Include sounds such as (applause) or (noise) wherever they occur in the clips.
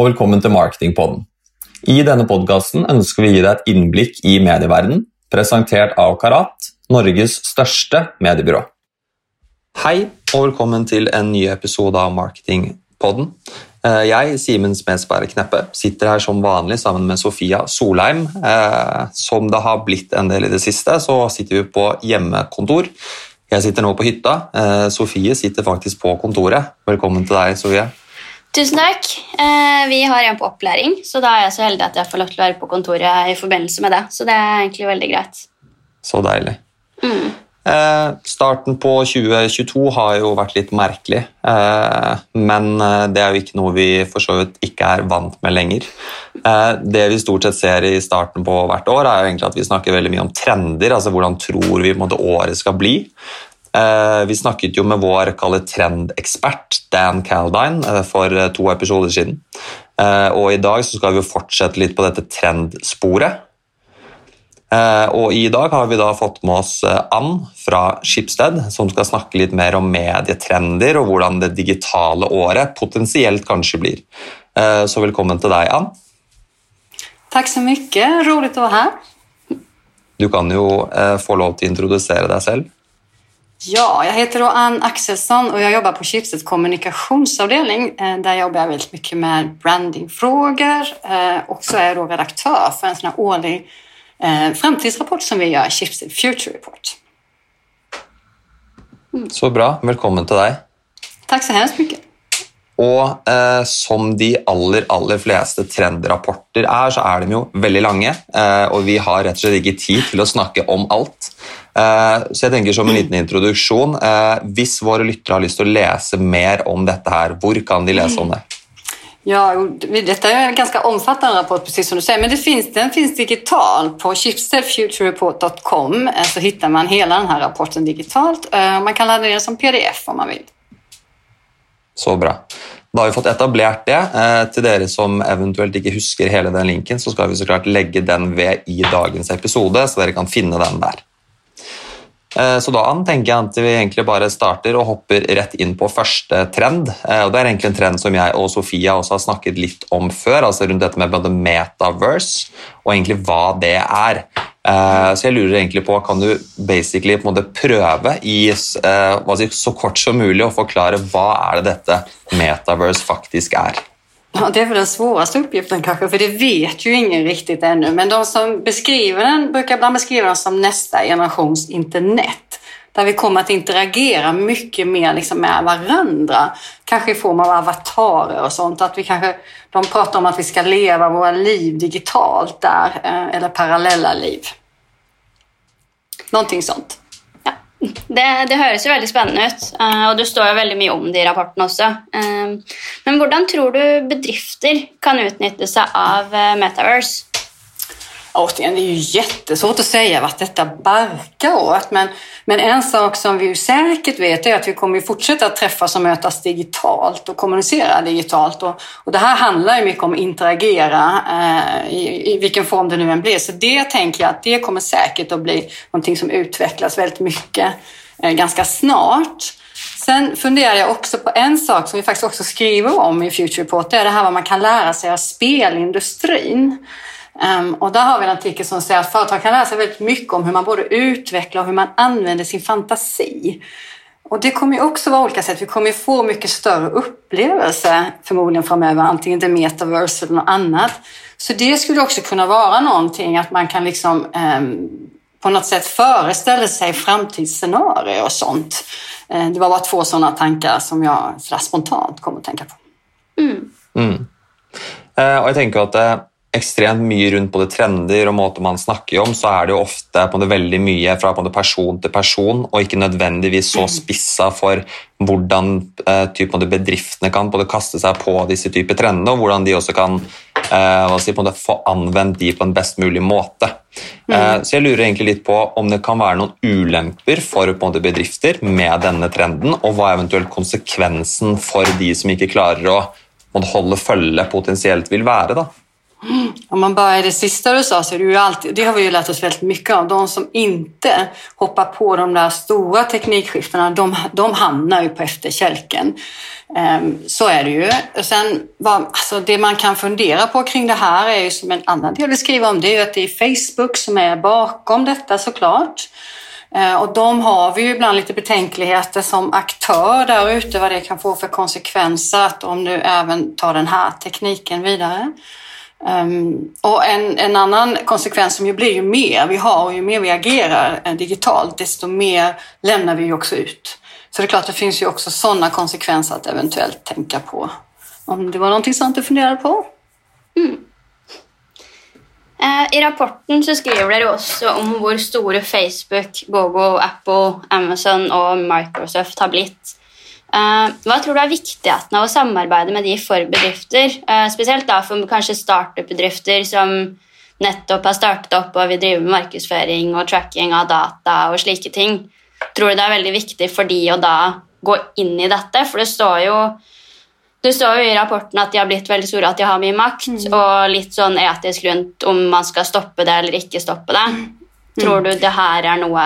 Og velkommen til Marketingpodden. I denne podkasten ønsker vi å gi deg et innblikk i medieverdenen, presentert av Karat, Norges største mediebyrå. Hei og velkommen til en ny episode av Marketingpodden. Eh, jeg, Simen Smedsberg Kneppe, sitter her som vanlig sammen med Sofia Solheim. Eh, som det har blitt en del i det siste, så sitter vi på hjemmekontor. Jeg sitter nå på hytta. Eh, Sofie sitter faktisk på kontoret. Velkommen til deg, Sofie. Tusen takk. Eh, vi har en på opplæring, så da er jeg så heldig at jeg får lov til å være på kontoret i forbindelse med det. Så det er egentlig veldig greit. Så deilig. Mm. Eh, starten på 2022 har jo vært litt merkelig, eh, men det er jo ikke noe vi for så vidt ikke er vant med lenger. Det vi stort sett ser i starten på hvert år, er jo egentlig at vi snakker veldig mye om trender, altså hvordan tror vi året skal bli. Eh, vi snakket jo med vår trendekspert Dan Caldine eh, for eh, to episoder siden. Og i dag skal vi fortsette litt på dette trendsporet. Og I dag har vi da fått med oss Ann fra Schibsted, som skal snakke litt mer om medietrender og hvordan det digitale året potensielt kanskje blir. Så velkommen til deg, Ann. Takk så mye. Rolig å være her. Du kan jo få lov til å introdusere deg selv. Ja, jag heter Ann Axelsson och jag jobbar på Schibsteds kommunikationsavdelning eh, där jag jobbar väldigt mycket med brandingfrågor eh, och så är jag då redaktör för en sån här årlig eh, framtidsrapport som vi gör, Schibsted Future Report. Mm. Så bra. Välkommen till dig. Tack så hemskt mycket. Og eh, som de aller, aller fleste trendrapporter er, så er de jo veldig lange. Eh, og vi har rett og slett ikke tid til å snakke om alt. Eh, så jeg tenker som en liten introduksjon, eh, Hvis våre lyttere har lyst til å lese mer om dette her, hvor kan de lese om det? Ja, detta är en ganska omfattande rapport, precis som du säger. Men det finns, den finns digital på chipstedfuturereport.com. Eh, så hittar man hela den här rapporten digitalt. Man kan ladda ner den som pdf om man vill. Så bra. Da har vi fått etablert det. Eh, til dere som eventuelt ikke husker hele den linken, så skal vi så klart legge den ved i dagens episode, så dere kan finne den der. Eh, så da tenker jeg at vi egentlig bare starter og hopper rett inn på første trend. Eh, og Det er egentlig en trend som jeg og Sofia også har snakket litt om før, altså rundt dette med både metaverse og egentlig hva det er. Eh, så jeg lurer egentlig på, Kan du basically på en måte prøve i så kort som mulig å forklare hva er det dette metaverse faktisk er? Ja, det är väl den svåraste uppgiften kanske, för det vet ju ingen riktigt ännu. Men de som beskriver den brukar ibland beskriva den som nästa generations internet. Där vi kommer att interagera mycket mer liksom med varandra. Kanske i form av avatarer och sånt. Att vi kanske, de pratar om att vi ska leva våra liv digitalt där, eh, eller parallella liv. Någonting sånt. Det, det, høres jo veldig spennende ut, eh, og du står jo veldig mye om det i rapporten også. Eh, men hvordan tror du bedrifter kan utnytte seg av eh, Metaverse? Återigen, det är ju jättesvårt att säga vart detta barkar åt. Men, men en sak som vi säkert vet är att vi kommer fortsätta att träffas och mötas digitalt och kommunicera digitalt. Och, och det här handlar ju mycket om att interagera eh, i, i, vilken form det nu än blir. Så det tänker jag att det kommer säkert att bli någonting som utvecklas väldigt mycket eh, ganska snart. Sen funderar jag också på en sak som vi faktiskt också skriver om i Future Report. Det är det här vad man kan lära sig av spelindustrin. Ehm, och där har vi en artikel som säger att företag kan lära sig väldigt mycket om hur man både utvecklar och hur man använder sin fantasi. Och det kommer ju också vara olika sätt. Vi kommer ju få mycket större upplevelse förmodligen framöver, antingen det metaverse eller något annat. Så det skulle också kunna vara någonting att man kan liksom ehm, på något sätt föreställa sig framtidsscenarier och sånt. Ehm, det var bara två sådana tankar som jag spontant kom att tänka på. Mm. Mm. Eh, och jag tänker att eh, ekstremt mye rundt både trender og måter man snakker om, så er det jo ofte på det veldig mye fra på person til person, og ikke nødvendigvis så mm. spissa for hvordan eh, typ, bedriftene kan både kaste seg på disse typer trendene, og hvordan de også kan eh, si, få anvendt de på en best mulig måte. Mm. Eh, så jeg lurer egentlig litt på om det kan være noen ulemper for måte, bedrifter med denne trenden, og hva eventuelt konsekvensen for de som ikke klarer å holde følge potensielt vil være. da. Om man börjar det sista du sa så är det ju alltid, det har vi ju lärt oss väldigt mycket av. De som inte hoppar på de där stora teknikskiftena, de, de hamnar ju på efterkälken. Ehm, så är det ju. Och sen, alltså det man kan fundera på kring det här är ju som en annan del vi skriver om, det är ju att det är Facebook som är bakom detta såklart. Ehm, och de har vi ju ibland lite betänkligheter som aktör där ute vad det kan få för konsekvenser att om du även tar den här tekniken vidare. Um, och en, en, annan konsekvens som ju blir ju mer vi har och ju mer vi agerar eh, digitalt desto mer lämnar vi ju också ut. Så det är klart det finns ju också sådana konsekvenser att eventuellt tänka på. Om det var någonting sånt du funderade på? Mm. Eh, I rapporten så skriver dere också om hur stora Facebook, Google, Apple, Amazon och Microsoft har blivit. Uh, hva tror du er viktigheten av å samarbeide med de for bedrifter? Uh, spesielt da for kanskje startup-bedrifter som nettopp har startet opp og vil drive med markedsføring og tracking av data og slike ting. Tror du det er veldig viktig for de å da gå inn i dette? For det står jo, det står jo i rapporten at de har blitt veldig store, at de har mye makt, mm. og litt sånn etisk rundt om man skal stoppe det eller ikke stoppe det. Mm. Tror du det her er noe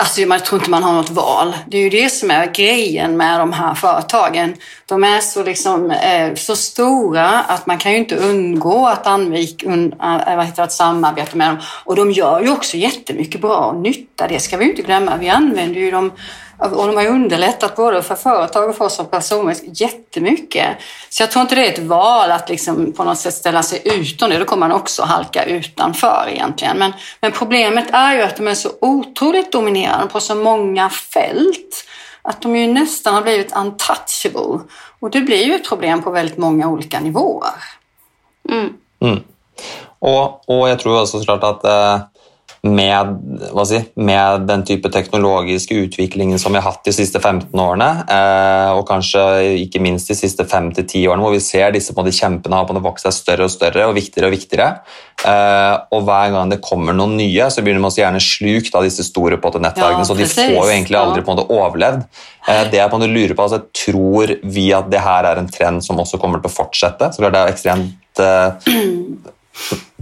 Alltså jag tror inte man har något val. Det är ju det som är grejen med de här företagen. De är så, liksom, eh, så stora att man kan ju inte undgå att, anvik, un, äh, eh, vad heter att samarbeta med dem. Och de gör ju också jättemycket bra nytta, det ska vi inte glömma. Vi använder ju dem och de har underlättat både för företag och för oss som personer jättemycket. Så jag tror inte det är ett val att liksom på något sätt ställa sig utom det. Då kommer man också halka utanför egentligen. Men, men problemet är ju att de är så otroligt dominerande på så många fält att de ju nästan har blivit untouchable. Och det blir ju ett problem på väldigt många olika nivåer. Mm. Mm. Och, och jag tror också såklart att eh med, si, med, den type teknologiske utviklingen som vi har hatt de siste 15 årene, eh, og kanskje ikke minst de siste 5-10 årene, hvor vi ser disse på de kjempene har vokse seg større og større og viktigere og viktigere. Eh, og hver gang det kommer noen nye, så blir de også gjerne slukt av disse store på nettverkene, ja, så de får jo egentlig aldri på en måte overlevd. Eh, det jeg på en måte lurer på, altså, Tror vi at det her er en trend som også kommer til å fortsette? Så det er ekstremt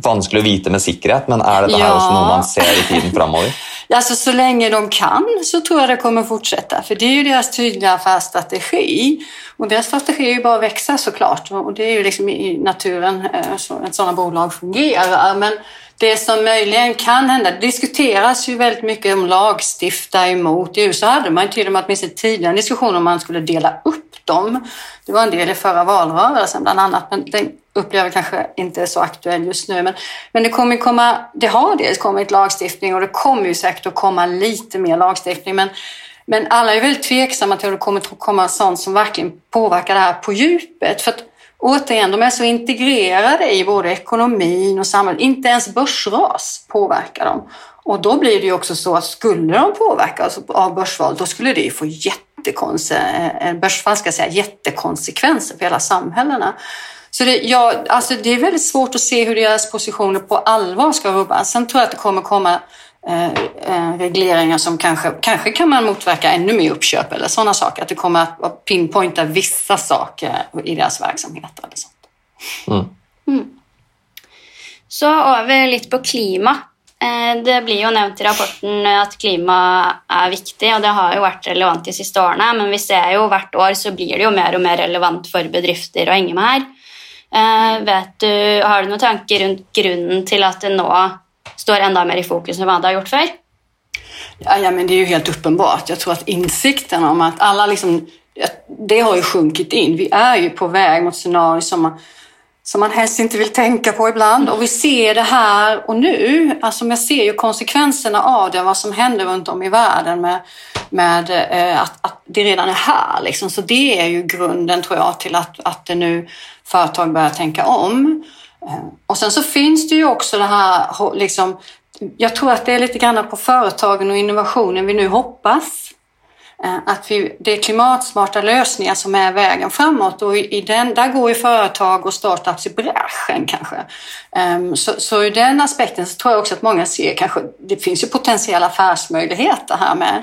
vanskelig att veta med säkerhet, men är det ja. här också något man ser i tiden framöver? Alltså, (laughs) så länge de kan så tror jag det kommer fortsätta, för det är ju deras tydliga affärsstrategi. Och deras strategi är ju bara att växa såklart, och det är ju liksom i naturen eh, så att sådana bolag fungerar. Men det som möjligen kan hända, det diskuteras ju väldigt mycket om lagstifta emot. I USA hade man till och med åtminstone tidigare en diskussion om man skulle dela upp dem. Det var en del i förra valrörelsen bland annat, men den upplever kanske inte är så aktuell just nu. Men, men det kommer komma, det har dels kommit lagstiftning och det kommer ju säkert att komma lite mer lagstiftning. Men, men alla är väldigt tveksamma till om det kommer att komma sånt som verkligen påverkar det här på djupet. För att återigen, de är så integrerade i både ekonomin och samhället. Inte ens börsras påverkar dem. Och då blir det ju också så att skulle de påverkas av börsval, då skulle det ju få jättekonse- eh, ska säga, jättekonsekvenser för hela samhällena. Så det, ja, alltså det är väldigt svårt att se hur deras positioner på allvar ska rubbas. Sen tror jag att det kommer komma regleringar som kanske, kanske kan man motverka ännu mer uppköp eller sådana saker. Att det kommer att pinpointa vissa saker i deras verksamheter eller sånt. Mm. Mm. Så över lite på klimat. Eh, det blir ju nämnt i rapporten att klimat är viktigt och det har ju varit relevant de sista åren. Men vi ser ju vart år så blir det ju mer och mer relevant för bedrifter att hänga med här. Eh, vet du, har du några tankar runt grunden till att det nu står ända mer i fokus än vad andra har gjort förr? Ja, ja, men det är ju helt uppenbart. Jag tror att insikten om att alla liksom, det har ju sjunkit in. Vi är ju på väg mot scenarier som man, som man helst inte vill tänka på ibland. Och vi ser det här och nu. Alltså jag ser ju konsekvenserna av det, vad som händer runt om i världen med, med eh, att, att det redan är här. Liksom. Så det är ju grunden tror jag till att, att det nu företag börjar tänka om. Eh, och sen så finns det ju också det här, liksom, jag tror att det är lite grann på företagen och innovationen vi nu hoppas. Eh, att vi, det är klimatsmarta lösningar som är vägen framåt och i den, där går ju företag och startups i bräschen kanske. Ehm, så, så ur den aspekten så tror jag också att många ser kanske, det finns ju potentiella affärsmöjligheter här med.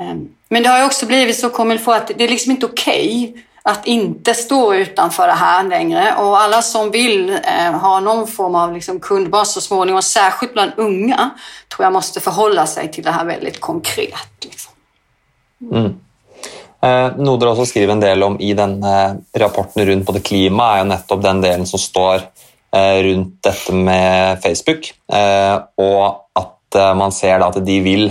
Ehm, men det har ju också blivit så kommer få att det är liksom inte okej okay att inte stå utanför det här längre. Och alla som vill eh, ha någon form av liksom, kundbas så småningom, särskilt bland unga, tror jag måste förhålla sig till det här väldigt konkret. Liksom. Mm. Eh, noe dere også skriver en del om i denne eh, rapporten rundt både klima, er jo nettopp den delen som står eh, rundt dette med Facebook, eh, og at eh, man ser da at de vil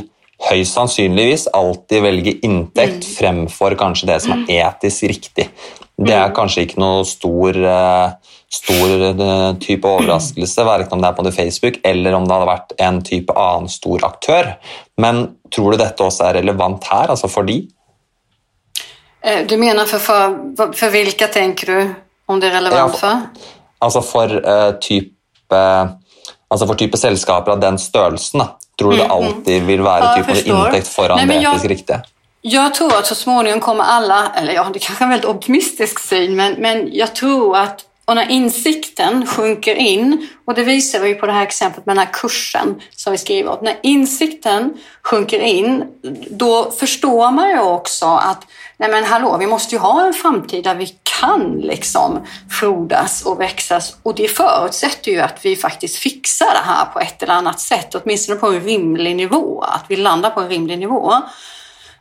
høyst sannsynligvis alltid velge inntekt Mm. fremfor kanskje det som er etisk riktig. Det Mm. er kanskje ikke noe stor, eh, stor eh, type overraskelse, verken om det er på Facebook eller om det hadde vært en type annen stor aktør. Men tror du dette også er relevant her, altså for de? Eh, Du menar för, för, för vilka tänker du? Om det är relevant Ja, för? Altså for eh, type Altså for type selskaper av den størrelsen. Tror du det alltid vil være Mm, Ja, forstår. inntekt foran men det etisk riktige? Jag tror att så småningom kommer alla, eller ja, det kanske är en väldigt optimistisk syn, men, men jag tror att och när insikten sjunker in, och det visar vi på det här exemplet med den här kursen som vi skriver åt. När insikten sjunker in, då förstår man ju också att nej men hallå, vi måste ju ha en framtid där vi kan liksom frodas och växas. Och det förutsätter ju att vi faktiskt fixar det här på ett eller annat sätt, åtminstone på en rimlig nivå. Att vi landar på en rimlig nivå.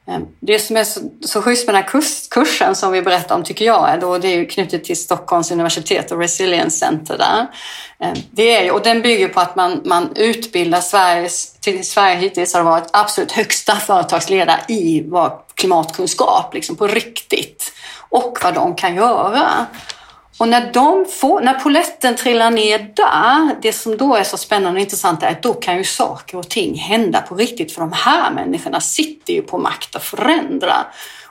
Ehm, det som är så, så schysst med den här kurs, kursen som vi berättar om tycker jag är då, det är ju knutet till Stockholms universitet och Resilience Center där. Ehm, det är ju, och den bygger på att man, man utbildar Sveriges, till Sverige hittills har det varit absolut högsta företagsledare i vad klimatkunskap, liksom på riktigt. Och vad de kan göra. Och när, de får, när poletten trillar ner där, det som då är så spännande och intressant är att då kan ju saker och ting hända på riktigt. För de här människorna sitter ju på makt att förändra.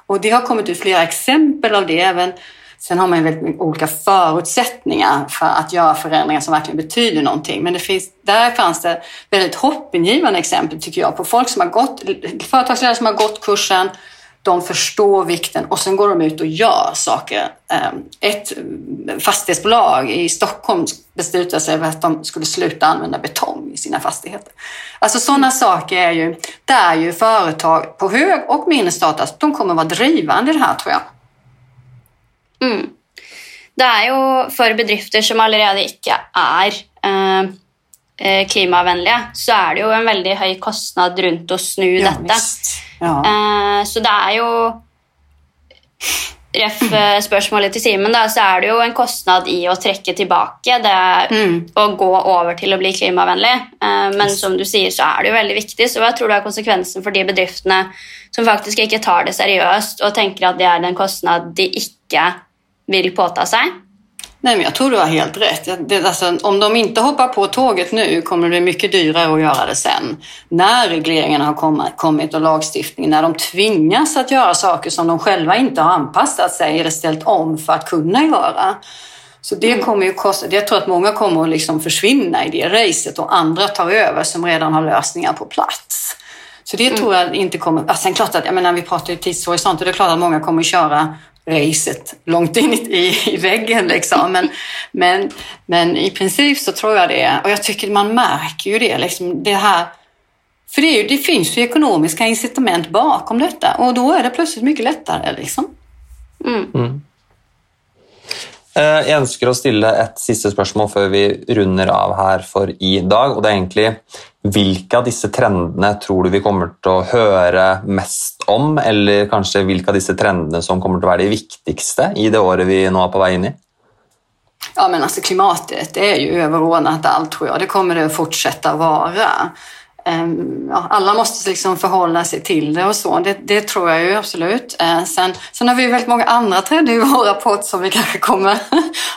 Och det har kommit ut flera exempel av det. Även, sen har man ju väldigt olika förutsättningar för att göra förändringar som verkligen betyder någonting. Men det finns, där fanns det väldigt hoppingivande exempel tycker jag på folk som har gått, företagsledare som har gått kursen de förstår vikten och sen går de ut och gör saker. Ehm, Ett fastighetsbolag i Stockholm beslutade sig för att de skulle sluta använda betong i sina fastigheter. Alltså sådana saker är ju, där ju företag på hög och mindre status, de kommer vara drivande i det här tror jag. Mm. Det er jo for bedrifter som allerede ikke er eh, eh, klimavennlige, så er det jo en veldig høy kostnad rundt å snu dette. visst. Ja. Eh, så det er jo Ref eh, spørsmålet til Simen, så er det jo en kostnad i å trekke tilbake. Det Mm. å gå over til å bli klimavennlig. Eh, men som du sier, så er det jo veldig viktig. Så hva tror du er konsekvensen for de bedriftene som faktisk ikke tar det seriøst og tenker at det er en kostnad de ikke vill påta sig? Nej, men jag tror du har helt rätt. Det, alltså, om de inte hoppar på tåget nu kommer det bli mycket dyrare att göra det sen. När regleringarna har kommit, kommit och lagstiftningen, när de tvingas att göra saker som de själva inte har anpassat sig eller ställt om för att kunna göra. Så det kommer ju kosta, jag tror att många kommer att liksom försvinna i det racet och andra tar över som redan har lösningar på plats. Så det tror jag inte kommer... Ja, sen klart att, jag menar, vi pratar ju tidshorisont och det är klart att många kommer att köra racet långt in i, i väggen liksom. Men, men, men i princip så tror jag det. Och jag tycker man märker ju det liksom. Det här för det, är ju, det finns ju ekonomiska incitament bakom detta och då är det plötsligt mycket lättare. Liksom. Mm. Eh, Eh, Jeg ønsker å stille et siste spørsmål før vi runder av her for i dag. og det er egentlig Hvilke av disse trendene tror du vi kommer til å høre mest om, eller kanskje hvilke av disse trendene som kommer til å være de viktigste i det året vi nå er på vei inn i? Ja, men alltså klimatet det är ju överordnat allt tror jag. Det kommer det att fortsätta vara. Ehm, ja, alla måste liksom förhålla sig till det och så. Det, det tror jag ju absolut. Eh, sen, sen har vi ju väldigt många andra trender i vår rapport som vi (laughs) kanske kommer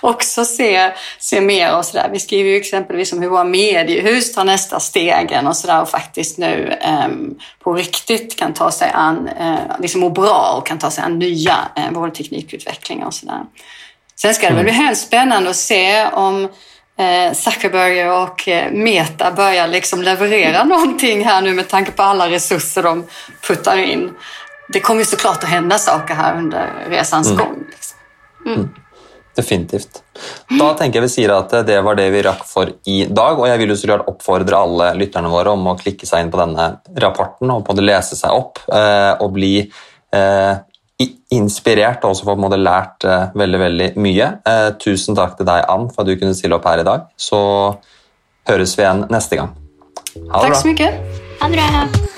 också se, se mer och sådär. Vi skriver ju exempelvis om hur våra mediehus tar nästa stegen och sådär och faktiskt nu ehm, på riktigt kan ta sig an, eh, liksom må bra och kan ta sig an nya eh, både teknikutvecklingar och sådär. Sen ska det väl bli hemskt spännande att se om Zuckerberg och eh, Meta börjar liksom leverera (laughs) någonting här nu med tanke på alla resurser de puttar in. Det kommer ju såklart att hända saker här under resans gång. Liksom. Definitivt. Da tenker jeg vi sier at det var det vi rakk for i dag. Og jeg vil jo så klart oppfordre alle lytterne våre om å klikke seg inn på denne rapporten og på å lese seg opp eh, og bli eh, inspirert og også på en måte lært uh, veldig veldig mye. Uh, tusen takk til deg, Ann, for at du kunne stille opp her i dag. Så høres vi igjen neste gang. Ha det Takk så mye. Ha det bra.